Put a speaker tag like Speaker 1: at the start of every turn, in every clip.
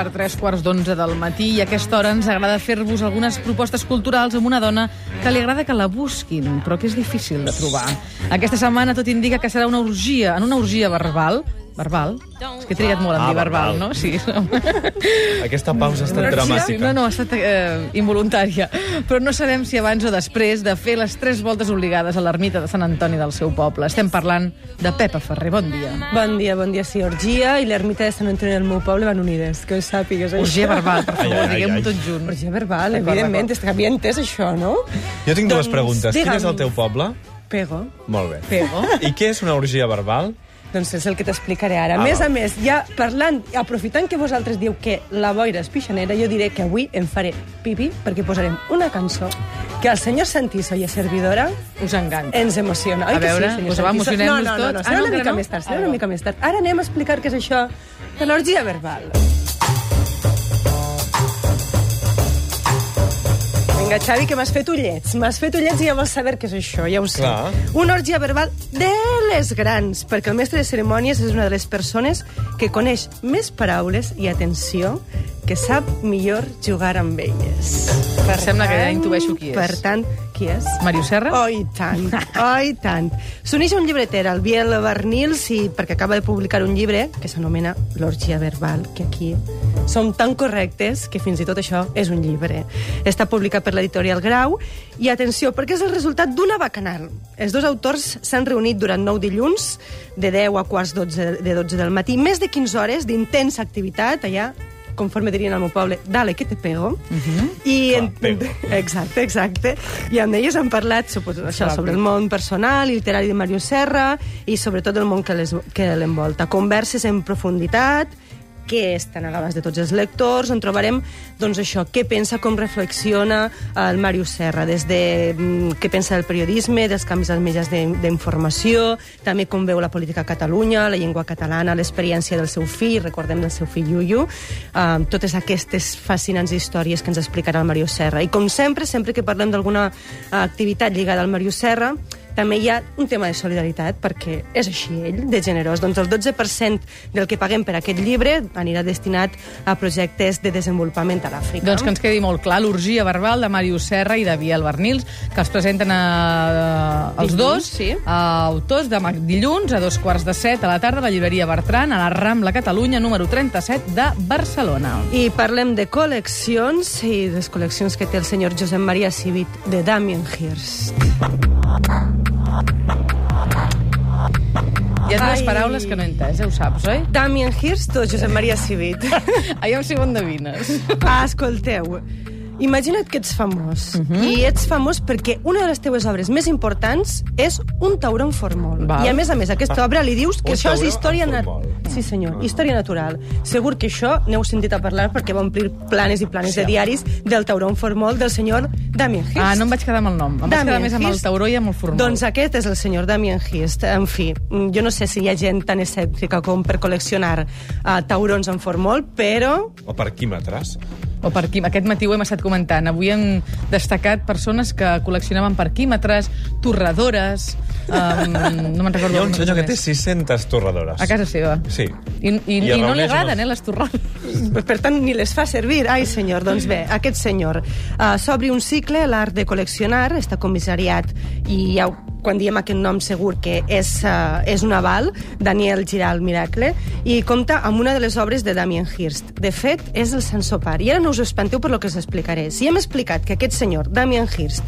Speaker 1: per tres quarts d'onze del matí i a aquesta hora ens agrada fer-vos algunes propostes culturals amb una dona que li agrada que la busquin, però que és difícil de trobar. Aquesta setmana tot indica que serà una orgia, en una orgia verbal, verbal, és que he trigat molt en
Speaker 2: Ah,
Speaker 1: dir verbal,
Speaker 2: verbal.
Speaker 1: no? Sí.
Speaker 2: Aquesta pausa ha estat
Speaker 1: Sí,
Speaker 2: dramàtica.
Speaker 1: no, no, ha estat eh, involuntària. Però no sabem si abans o després de fer les tres voltes obligades a l'ermita de Sant Antoni del seu poble. Estem parlant de Pepa Ferrer. Bon dia.
Speaker 3: Bon dia, bon dia, sí, Orgia i l'ermita de Sant Antoni del meu poble van unides, que ho sàpigues. això.
Speaker 1: Orgia verbal, per favor, diguem-ho tot junt.
Speaker 3: Orgia verbal, evidentment, és que havia entès això, no?
Speaker 2: Jo tinc dues
Speaker 3: Doncs,
Speaker 2: preguntes. Quin és el teu poble?
Speaker 3: Pego.
Speaker 2: Molt bé.
Speaker 1: Pego.
Speaker 2: I què és una orgia verbal?
Speaker 3: Doncs és el que t'explicaré ara.
Speaker 2: Ah,
Speaker 3: a més a més, ja parlant, aprofitant que vosaltres diu que la boira és pixanera, jo diré que avui em faré pipi perquè posarem una cançó que al senyor Santiso i a servidora
Speaker 1: Us encanta.
Speaker 3: ens emociona. Oi
Speaker 1: A
Speaker 3: que
Speaker 1: veure,
Speaker 3: sí, senyor
Speaker 1: doncs va, emocionem-nos
Speaker 3: no, no, no, no,
Speaker 1: tots.
Speaker 3: serà
Speaker 1: Ah, no,
Speaker 3: una mica
Speaker 1: no?
Speaker 3: més tard, serà
Speaker 1: Ah,
Speaker 3: una mica més tard. Ara anem a explicar què és això de l'orgia verbal. Vinga, Xavi, que m'has fet ullets. M'has fet ullets i ja vols saber què és això, ja ho sé.
Speaker 2: Clar.
Speaker 3: Una orgia verbal de les grans, perquè el mestre de cerimònies és una de les persones que coneix més paraules i, atenció, que sap millor jugar amb elles. Per
Speaker 1: Sembla que ja intueixo qui és.
Speaker 3: Per tant, qui és?
Speaker 1: Mario Serra?
Speaker 3: Oh, i tant, oh, i tant. S'uneix a un llibreter, el Biel Barnils, i, perquè acaba de publicar un llibre que s'anomena L'orgia verbal, que aquí som tan correctes que fins i tot això és un llibre. Està publicat per l'editorial Grau, i atenció, perquè és el resultat d'una bacanal. Els dos autors s'han reunit durant nou dilluns, de 10 a quarts 12, de 12 del matí, més de 15 hores d'intensa activitat allà conforme dirien al meu poble, dale, que te pego. Uh -huh. I
Speaker 2: Clar, pego.
Speaker 3: Exacte, exacte. I amb elles han parlat suposo, això, sobre el món personal i literari de Mario Serra i sobretot el món que les- que l'envolta. Converses en profunditat que estan a l'abast de tots els lectors, on trobarem doncs, això, què pensa, com reflexiona el Mario Serra, des de mm, què pensa del periodisme, dels canvis als mitjans d'informació, també com veu la política a Catalunya, la llengua catalana, l'experiència del seu fill, recordem del seu fill Yuyu, uh, totes aquestes fascinants històries que ens explicarà el Mario Serra. I com sempre, sempre que parlem d'alguna uh, activitat lligada al Mario Serra, també hi ha un tema de solidaritat, perquè és així ell, de generós. Doncs el 12% del que paguem per aquest llibre anirà destinat a projectes de desenvolupament a l'Àfrica.
Speaker 1: Doncs que ens quedi molt clar l'orgia verbal de Màrius Serra i de Biel Bernils, que els presenten a, els
Speaker 3: Dilluns,
Speaker 1: dos
Speaker 3: sí.
Speaker 1: a autors de dilluns a dos quarts de set a la tarda a la llibreria Bertran, a la Rambla Catalunya, número 37 de Barcelona.
Speaker 3: I parlem de col·leccions i les col·leccions que té el senyor Josep Maria Civit de Damien Hirst.
Speaker 1: Hi ha dues
Speaker 3: Ai.
Speaker 1: paraules que no he entès, ja ho saps, oi?
Speaker 3: Damien Hirst o Josep Maria Civit?
Speaker 1: Aviam si ho endevines.
Speaker 3: Ah, escolteu, imagina't que ets famós. Uh
Speaker 1: Mhm.
Speaker 3: -huh. I ets famós perquè una de les teues obres més importants és un tauró en formol.
Speaker 1: Val.
Speaker 3: I a més a més, aquesta obra li dius que
Speaker 2: Un
Speaker 3: això és història... nat-
Speaker 2: formol.
Speaker 3: Sí, senyor, història natural. Segur que això n'heu sentit a parlar perquè va omplir planes i planes de diaris del tauró en formol del senyor Damien Hirst.
Speaker 1: Ah, no em vaig quedar amb el nom. Em vaig quedar
Speaker 3: Damien
Speaker 1: més amb el tauró i amb el formol.
Speaker 3: Doncs aquest és el senyor Damien Hirst. En fi, mm, jo no sé si hi ha gent tan escèptica com per col·leccionar uh, taurons en formol, però
Speaker 2: O parquímetres?
Speaker 1: O per quim... Aquest matí ho hem estat comentant. Avui hem destacat persones que col·leccionaven parquímetres, torradores... Um, no me'n recordo.
Speaker 2: Hi ha un senyor que té
Speaker 1: més.
Speaker 2: 600 torradores.
Speaker 1: A casa seva.
Speaker 2: Sí.
Speaker 1: I, i,
Speaker 2: I
Speaker 1: i, no li agraden,
Speaker 2: amb
Speaker 1: eh, les torrades.
Speaker 3: per tant ni les fa servir. Ai, senyor, doncs bé, aquest senyor uh, s'obri un cicle, l'art de col·leccionar, està comissariat i ja, quan diem aquest nom segur que és, uh, és un aval, Daniel Giral Miracle, i compta amb una de les obres de Damien Hirst. De fet, és el Sant Sopar. I ara no us espanteu per lo que us explicaré. Si hem explicat que aquest senyor, Damien Hirst,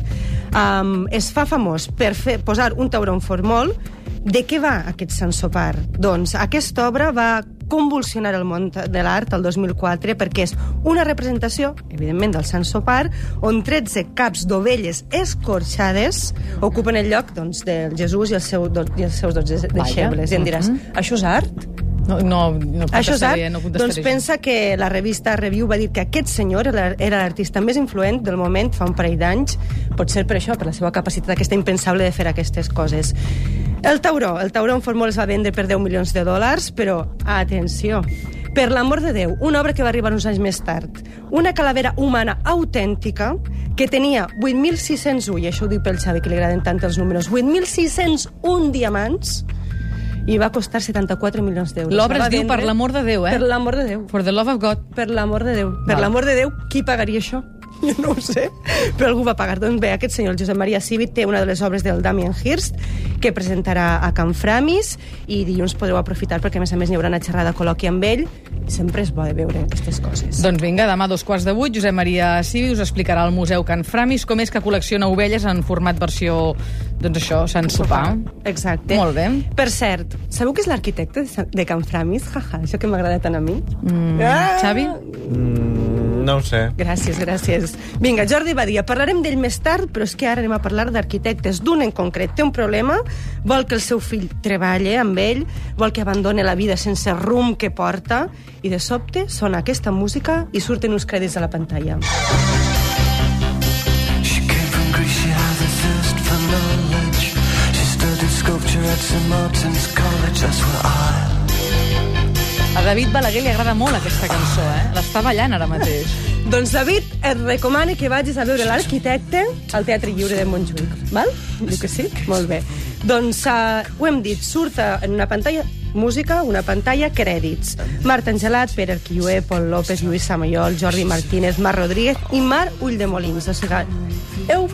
Speaker 3: um, es fa famós per fer, posar un tauró en formol, de què va aquest Sant Sopar? Doncs aquesta obra va convulsionar el món de l'art el 2004 perquè és una representació, evidentment, del Sant Sopar, on 13 caps d'ovelles escorxades ocupen el lloc doncs, del Jesús i, el seu, i els seus 12 deixebles. I em diràs, això és art?
Speaker 1: No, no, no
Speaker 3: Això és art?
Speaker 1: no
Speaker 3: doncs pensa que la revista Review va dir que aquest senyor era era l'artista més influent del moment fa un parell d'anys, potser per això, per la seva capacitat aquesta impensable de fer aquestes coses. El tauró, el tauró en formol es va vendre per 10 milions de dòlars, però atenció, per l'amor de Déu, una obra que va arribar uns anys més tard, una calavera humana autèntica que tenia 8.601, i això ho dic pel Xavi, que li agraden tant els números, 8.601 diamants, i va costar 74 milions d'euros.
Speaker 1: L'obra es diu Per l'amor de Déu, eh?
Speaker 3: Per l'amor de Déu.
Speaker 1: For the love of God.
Speaker 3: Per l'amor de Déu. Per l'amor de Déu, qui pagaria això? Jo no ho sé, però algú va pagar. Doncs bé, aquest senyor, el Josep Maria Civit, té una de les obres del Damien Hirst que presentarà a Can Framis i dilluns podreu aprofitar perquè, a més a més, n'hi haurà una xerrada col·loqui amb ell. Sempre és bo de veure aquestes coses.
Speaker 1: Doncs vinga, demà a dos quarts de vuit, Josep Maria Civi us explicarà al Museu Can Framis com és que col·lecciona ovelles en format versió, doncs això, Sant Sopar.
Speaker 3: Exacte.
Speaker 1: Molt bé.
Speaker 3: Per cert, sabeu qui és l'arquitecte de Can Framis? Jaja, això que m'agrada tant a mi.
Speaker 1: Mm,
Speaker 3: Ah!
Speaker 1: Xavi?
Speaker 2: Mm, no ho sé.
Speaker 3: Gràcies, gràcies. Vinga, Jordi Badia, parlarem d'ell més tard, però és que ara anem a parlar d'arquitectes. D'un en concret té un problema, vol que el seu fill treballi amb ell, vol que abandone la vida sense rumb que porta, i de sobte sona aquesta música i surten uns crèdits a la pantalla.
Speaker 4: She came from Greece, she had a thirst for knowledge. She studied sculpture at St. Martin's College, that's where I...
Speaker 1: A David Balaguer li agrada molt aquesta cançó, eh? L'està ballant ara mateix.
Speaker 3: Doncs David et recomana que vagis a veure l'arquitecte al Teatre Lliure de Montjuïc, val? Diu que sí? Molt bé. Doncs uh, ho hem dit, surt eh, en una pantalla música, una pantalla, crèdits. Marta Angelat, Pere Arquilloé, Pol López, Lluís Samayol, Jordi Martínez, Mar Rodríguez i Mar Ulldemolins. O sigui, heu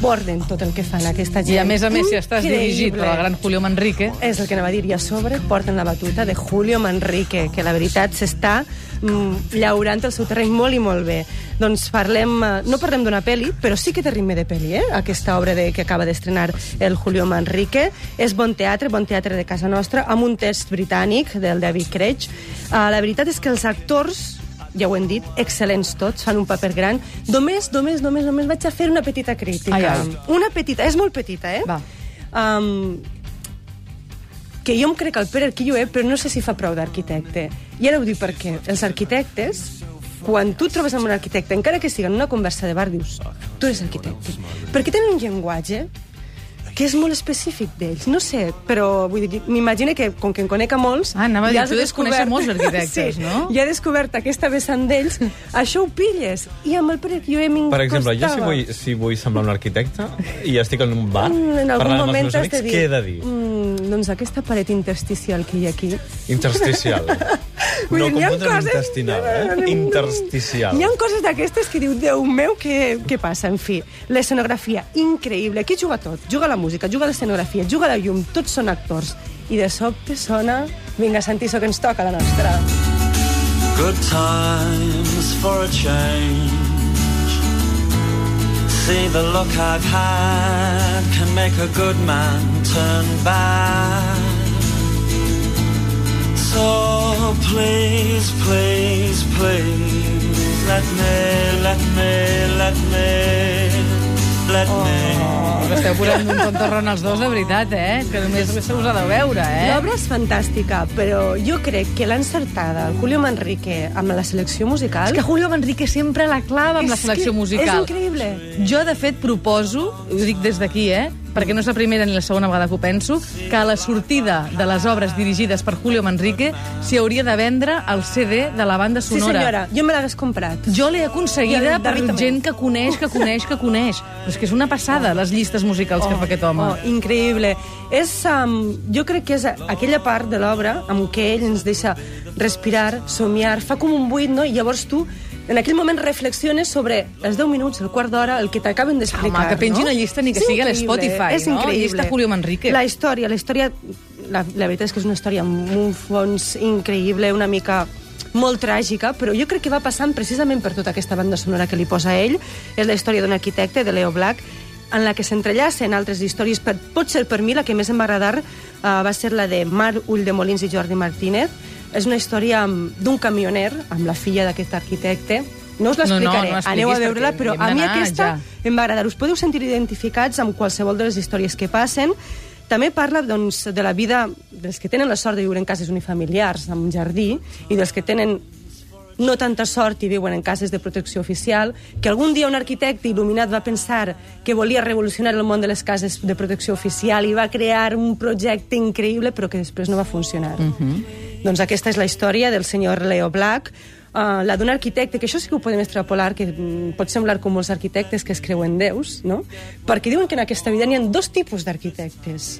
Speaker 3: borden tot el que fan aquesta gent.
Speaker 1: I a més a més, si estàs
Speaker 3: Increïble.
Speaker 1: dirigit per el gran Julio Manrique,
Speaker 3: És el que anava a dir. I a sobre porten la batuta de Julio Manrique, que la veritat s'està mm, llaurant el seu terreny molt i molt bé. Doncs parlem, eh, no parlem d'una pel·li, però sí que té ritme de pel·li, eh? aquesta obra de, que acaba d'estrenar el Julio Manrique. És bon teatre, bon teatre de casa nostra, amb un text britànic del David Craig. Uh, la veritat és que els actors ja ho hem dit, excel·lents tots, fan un paper gran. Només, només, només, només vaig a fer una petita crítica.
Speaker 1: Ai, ai.
Speaker 3: Una petita, és molt petita, eh?
Speaker 1: Va.
Speaker 3: Um, que jo em crec el Pere Arquilloé, però no sé si fa prou d'arquitecte. I ara ho dic perquè els arquitectes, quan tu et trobes amb un arquitecte, encara que sigui en una conversa de bar, dius, tu eres arquitecte. Perquè tenen un llenguatge que és molt específic d'ells. No sé, però vull dir, m'imagino que, com que en conec a molts...
Speaker 1: Ah, anava a dir,
Speaker 3: ja has
Speaker 1: tu deus conèixer molts arquitectes,
Speaker 3: sí,
Speaker 1: no?
Speaker 3: Ja he descobert aquesta vessant d'ells, això ho pilles. I amb el Pere Arquilloé m'hi
Speaker 2: Per exemple, jo si vull, si vull semblar un arquitecte i estic en un bar
Speaker 3: Mm, en algun
Speaker 2: parlant amb
Speaker 3: moment
Speaker 2: els meus amics,
Speaker 3: dir...
Speaker 2: què he de dir?
Speaker 3: Mm, doncs aquesta paret intersticial que hi ha aquí...
Speaker 2: Intersticial.
Speaker 3: Vull
Speaker 2: no
Speaker 3: dir,
Speaker 2: confondre
Speaker 3: coses-
Speaker 2: intestinal, eh? Intersticial.
Speaker 3: Hi ha coses d'aquestes que diu, Déu meu, què, què passa? En fi, l'escenografia, increïble. Aquí juga tot. Juga la música, juga l'escenografia, juga la llum, tots són actors. I de sobte sona... Vinga, Santi, això que ens toca, la nostra.
Speaker 4: Good times for a change. See the look I've had can make a good man turn bad. So please, please, please, let me, let me, let me, let me.
Speaker 1: Us esteu posant d'un tontorron els dos, de veritat, eh? Que només se us ha de veure, eh?
Speaker 3: L'obra és fantàstica, però jo crec que l'ha encertada el Julio Manrique amb la selecció musical...
Speaker 1: És que Julio Manrique sempre la clava amb la
Speaker 3: És
Speaker 1: selecció
Speaker 3: que
Speaker 1: musical.
Speaker 3: És increïble.
Speaker 1: Jo, de fet, proposo, ho dic des d'aquí, eh? Perquè no és la primera ni la segona vegada que ho penso, que a la sortida de les obres dirigides per Julio Manrique s'hi hauria de vendre el CD de la banda
Speaker 3: Sí,
Speaker 1: sonora.
Speaker 3: senyora, jo me l'hagués comprat.
Speaker 1: Jo l'he aconseguida per gent que coneix, que coneix, que coneix. Però és que és una passada, les llistes musicals que fa aquest home.
Speaker 3: Oh, increïble. És, um, jo crec que és aquella part de l'obra amb què ell ens deixa respirar, somiar, fa com un buit, no? I llavors tu en aquell moment reflexiones sobre els 10 minuts, el quart d'hora, el que t'acaben d'explicar.
Speaker 1: Home, que pengi
Speaker 3: no?
Speaker 1: una llista ni que
Speaker 3: És
Speaker 1: sigui a l'Spotify,
Speaker 3: és
Speaker 1: no?
Speaker 3: increïble.
Speaker 1: Llista Julio Manrique.
Speaker 3: La història, la història... La, la veritat és que és una història amb un fons increïble, una mica molt tràgica, però jo crec que va passant precisament per tota aquesta banda sonora que li posa ell. És la història d'un arquitecte, de Leo Black, en la que s'entrellacen altres històries. Per, pot ser per mi la que més em va agradar uh, va ser la de Mar Ulldemolins i Jordi Martínez. És una història d'un camioner, amb la filla d'aquest arquitecte. No us
Speaker 1: No, no,
Speaker 3: l'explicaré,
Speaker 1: no l'expliquis
Speaker 3: aneu a veure-la, però a mi aquesta
Speaker 1: ja.
Speaker 3: em va agradar. Us podeu sentir identificats amb qualsevol de les històries que passen. També parla doncs, de la vida dels que tenen la sort de viure en cases unifamiliars, amb un jardí, i dels que tenen no tanta sort i viuen en cases de protecció oficial, que algun dia un arquitecte il·luminat va pensar que volia revolucionar el món de les cases de protecció oficial i va crear un projecte increïble però que després no va funcionar. Doncs aquesta és la història del senyor Leo Black, uh, la d'un arquitecte, que això sí que ho podem extrapolar, que mm, pot semblar com molts arquitectes que es creuen déus, no? Perquè diuen que en aquesta vida n'hi ha dos tipus d'arquitectes.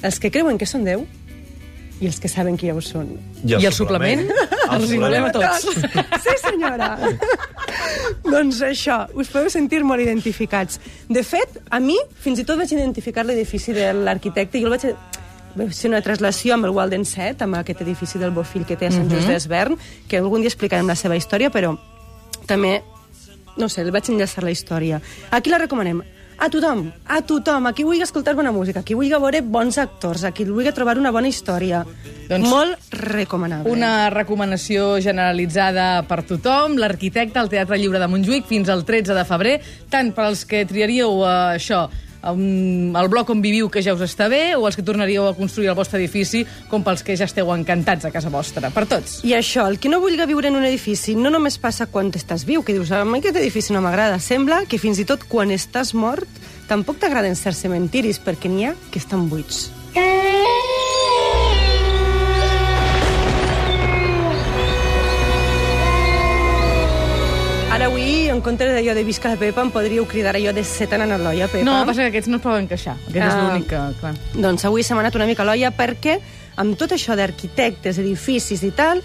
Speaker 3: Els que creuen que són Déu i els que saben qui ho són.
Speaker 2: I
Speaker 1: I el suplement?
Speaker 2: El
Speaker 1: Els hi volem a tots.
Speaker 3: Sí, senyora. doncs això, us podeu sentir molt identificats. De fet, a mi fins i tot vaig identificar l'edifici de l'arquitecte. Jo el vaig vaig fer una traslació amb el Walden 7, amb aquest edifici del Bofill que té a Sant Just d'Esvern, que algun dia explicarem la seva història, però també, no sé, el vaig enllaçar la història. Aquí la recomanem a tothom, a tothom, a qui vulgui escoltar bona música, a qui vulgui veure bons actors, a qui vulgui trobar una bona història.
Speaker 1: Doncs
Speaker 3: Molt recomanable.
Speaker 1: Una recomanació generalitzada per tothom, l'arquitecte al Teatre Lliure de Montjuïc fins al 13 de febrer, tant per als que triaríeu eh, això, um, el bloc on viviu que ja us està bé, o els que tornaríeu a construir el vostre edifici, com pels que ja esteu encantats a casa vostra. Per tots.
Speaker 3: I això, el que no vulgui viure en un edifici no només passa quan estàs viu, que dius, a mi aquest edifici no m'agrada. Sembla que fins i tot quan estàs mort tampoc t'agraden certs cementiris, perquè n'hi ha que estan buits. Ara avui, en comptes d'allò de visca la Pepa, em podríeu cridar allò de set anant a l'olla, Pepa.
Speaker 1: No, passa que aquests no es poden queixar. Aquest és
Speaker 3: Ah.
Speaker 1: l'únic que... Clar.
Speaker 3: Doncs avui s'ha anat una mica l'olla perquè amb tot això d'arquitectes, edificis i tal,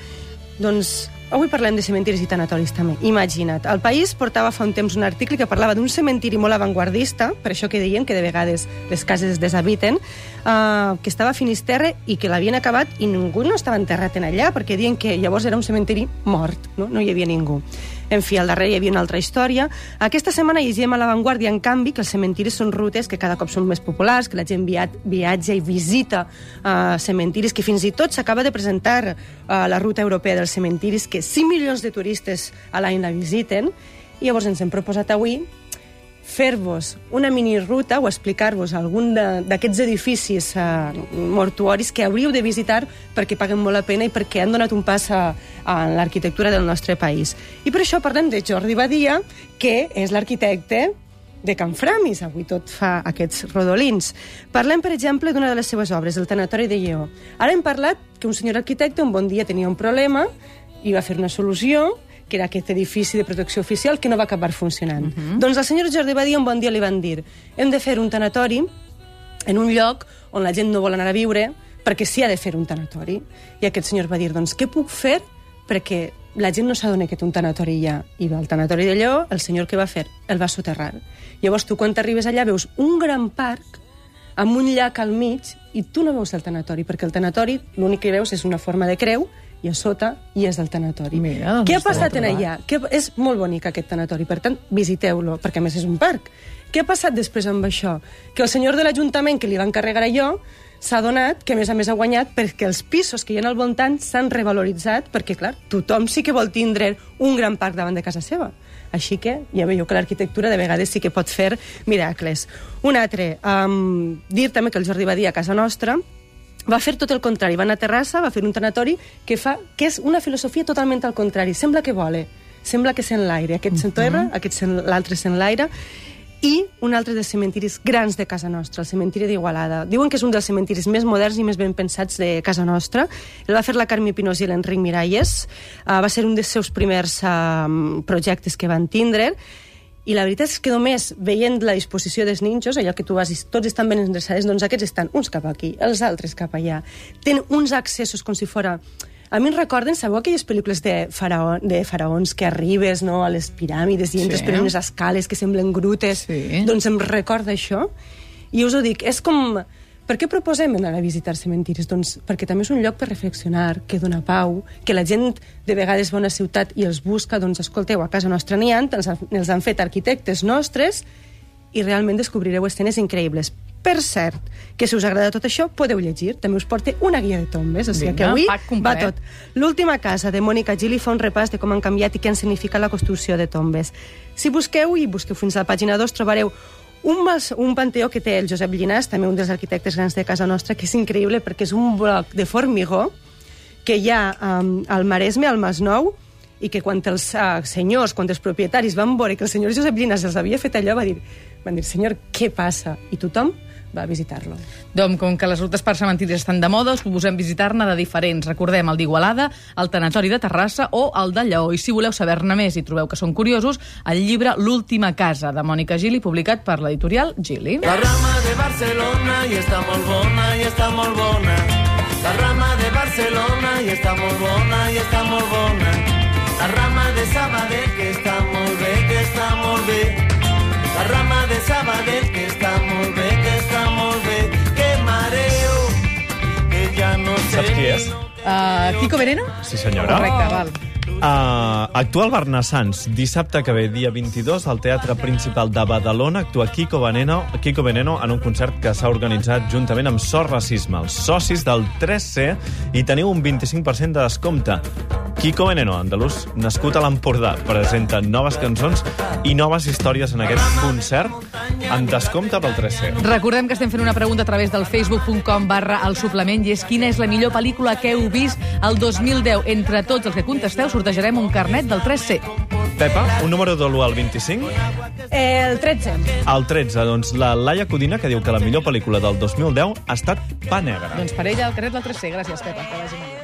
Speaker 3: doncs avui parlem de cementiris i tanatoris també. Imagina't, el País portava fa un temps un article que parlava d'un cementiri molt avantguardista, per això que deien que de vegades les cases es deshabiten, uh, que estava a Finisterre i que l'havien acabat i ningú no estava enterrat en allà, perquè diuen que llavors era un cementiri mort, no, no hi havia ningú. En fi, al darrere hi havia una altra història. Aquesta setmana llegim a l'avantguàrdia, en canvi, que els cementiris són rutes que cada cop són més populars, que la gent viat, viatja i visita uh, cementiris, que fins i tot s'acaba de presentar uh, la ruta europea dels cementiris, que 5 milions de turistes a l'any la visiten, i llavors ens hem proposat avui fer-vos una miniruta o explicar-vos algun d'aquests edificis eh, mortuoris que hauríeu de visitar perquè paguen molt la pena i perquè han donat un pas a, a l'arquitectura del nostre país. I per això parlem de Jordi Badia, que és l'arquitecte de Can Framis, avui tot fa aquests rodolins. Parlem, per exemple, d'una de les seves obres, el Tanatori de Lleó. Ara hem parlat que un senyor arquitecte un bon dia tenia un problema i va fer una solució, que era aquest edifici de protecció oficial que no va acabar funcionant. Uh -huh. Doncs al senyor Jordi Badia un bon dia li van dir hem de fer un tanatori en un lloc on la gent no vol anar a viure perquè s'hi ha de fer un tanatori. I aquest senyor va dir, doncs, què puc fer perquè la gent no s'adona que té un tanatori allà. I va al tanatori de Lleó, el senyor que va fer? El va soterrar. Llavors tu quan t'arribes allà veus un gran parc amb un llac al mig i tu no veus el tanatori, perquè el tanatori l'únic que veus és una forma de creu i a sota hi és el tanatori.
Speaker 1: Mira, doncs
Speaker 3: Què ha passat en allà? Que és molt bonic aquest tanatori, per tant, visiteu-lo, perquè a més és un parc. Què ha passat després amb això? Que el senyor de l'Ajuntament que li va encarregar allò s'ha donat que, a més a més, ha guanyat perquè els pisos que hi ha al voltant s'han revaloritzat perquè, clar, tothom sí que vol tindre un gran parc davant de casa seva. Així que ja veieu que l'arquitectura de vegades sí que pot fer miracles. Un altre, um, dir també que el Jordi Badia, a casa nostra, va fer tot el contrari. Va anar a Terrassa, va fer un tanatori que, fa, que és una filosofia totalment al contrari. Sembla que vola, sembla que sent l'aire. Aquest s'enterra, aquest sent- l'altre sent l'aire. I un altre dels cementiris grans de casa nostra, el cementiri d'Igualada. Diuen que és un dels cementiris més moderns i més ben pensats de casa nostra. El va fer la Carme Pinós i l'Enric Miralles. Uh, va ser un dels seus primers uh, projectes que van tindre. I la veritat és que només veient la disposició dels ninjos, allò que tu vas tots estan ben endreçades, doncs aquests estan uns cap aquí, els altres cap allà. Tenen uns accessos com si fora... A mi em recorden, sabeu aquelles pel·lícules de, faraó, de faraons que arribes no, a les piràmides i entres
Speaker 1: Sí.
Speaker 3: per unes escales que semblen grutes?
Speaker 1: Sí.
Speaker 3: Doncs em recorda això. I us ho dic, és com... Per què proposem anar a visitar cementiris? Doncs perquè també és un lloc per reflexionar, que dona pau, que la gent de vegades va a una ciutat i els busca, doncs escolteu, a casa nostra n'hi ha, els, han- els han fet arquitectes nostres i realment descobrireu escenes increïbles. Per cert, que si us agrada tot això, podeu llegir. També us porte una guia de tombes, o sigui
Speaker 1: Vinga,
Speaker 3: que avui va tot. L'última casa de Mònica Gili fa un repàs de com han canviat i què han significat la construcció de tombes. Si busqueu i busqueu fins a la pàgina 2 trobareu un, mas, un panteó que té el Josep Llinàs, també un dels arquitectes grans de casa nostra, que és increïble perquè és un bloc de formigó que hi ha um, al Maresme, al Masnou, i que quan els uh, senyors, quan els propietaris van veure que el senyor Josep Llinàs els havia fet allò, va dir, van dir, senyor, què passa? I tothom va visitar-lo.
Speaker 1: Doncs com que les rutes per cementiris estan de moda, us proposem visitar-ne de diferents. Recordem el d'Igualada, el Tanatori de Terrassa o el de Lleó. I si voleu saber-ne més i trobeu que són curiosos, el llibre L'última casa, de Mònica Gili, publicat per l'editorial Gili.
Speaker 5: La rama de Barcelona i està molt bona, i està molt bona.
Speaker 4: La rama de Barcelona i està molt bona, i està molt bona.
Speaker 1: Uh, Kiko Veneno?
Speaker 2: Sí, senyora.
Speaker 1: Correcte, val.
Speaker 2: Uh, actua el Barnassans. Dissabte que ve, dia 22, al Teatre Principal de Badalona, actua Kiko Veneno, Kiko Veneno en un concert que s'ha organitzat juntament amb Sort Racisme, els socis del 3C, i teniu un 25% de descompte. Kiko Veneno, andalús, nascut a l'Empordà, presenta noves cançons i noves històries en aquest concert amb descompte pel 3C.
Speaker 1: Recordem que estem fent una pregunta a través del facebook.com barra el suplement i és quina és la millor pel·lícula que heu vist el 2010. Entre tots els que contesteu sortejarem un carnet del 3C.
Speaker 2: Pepa, un número de l'1 al 25?
Speaker 3: Eh, el 13.
Speaker 2: El 13, doncs la Laia Codina, que diu que la millor pel·lícula del 2010 ha estat Pa Negra.
Speaker 1: Doncs per ella el carnet del 3C. Gràcies, Pepa. Que vagi molt bé.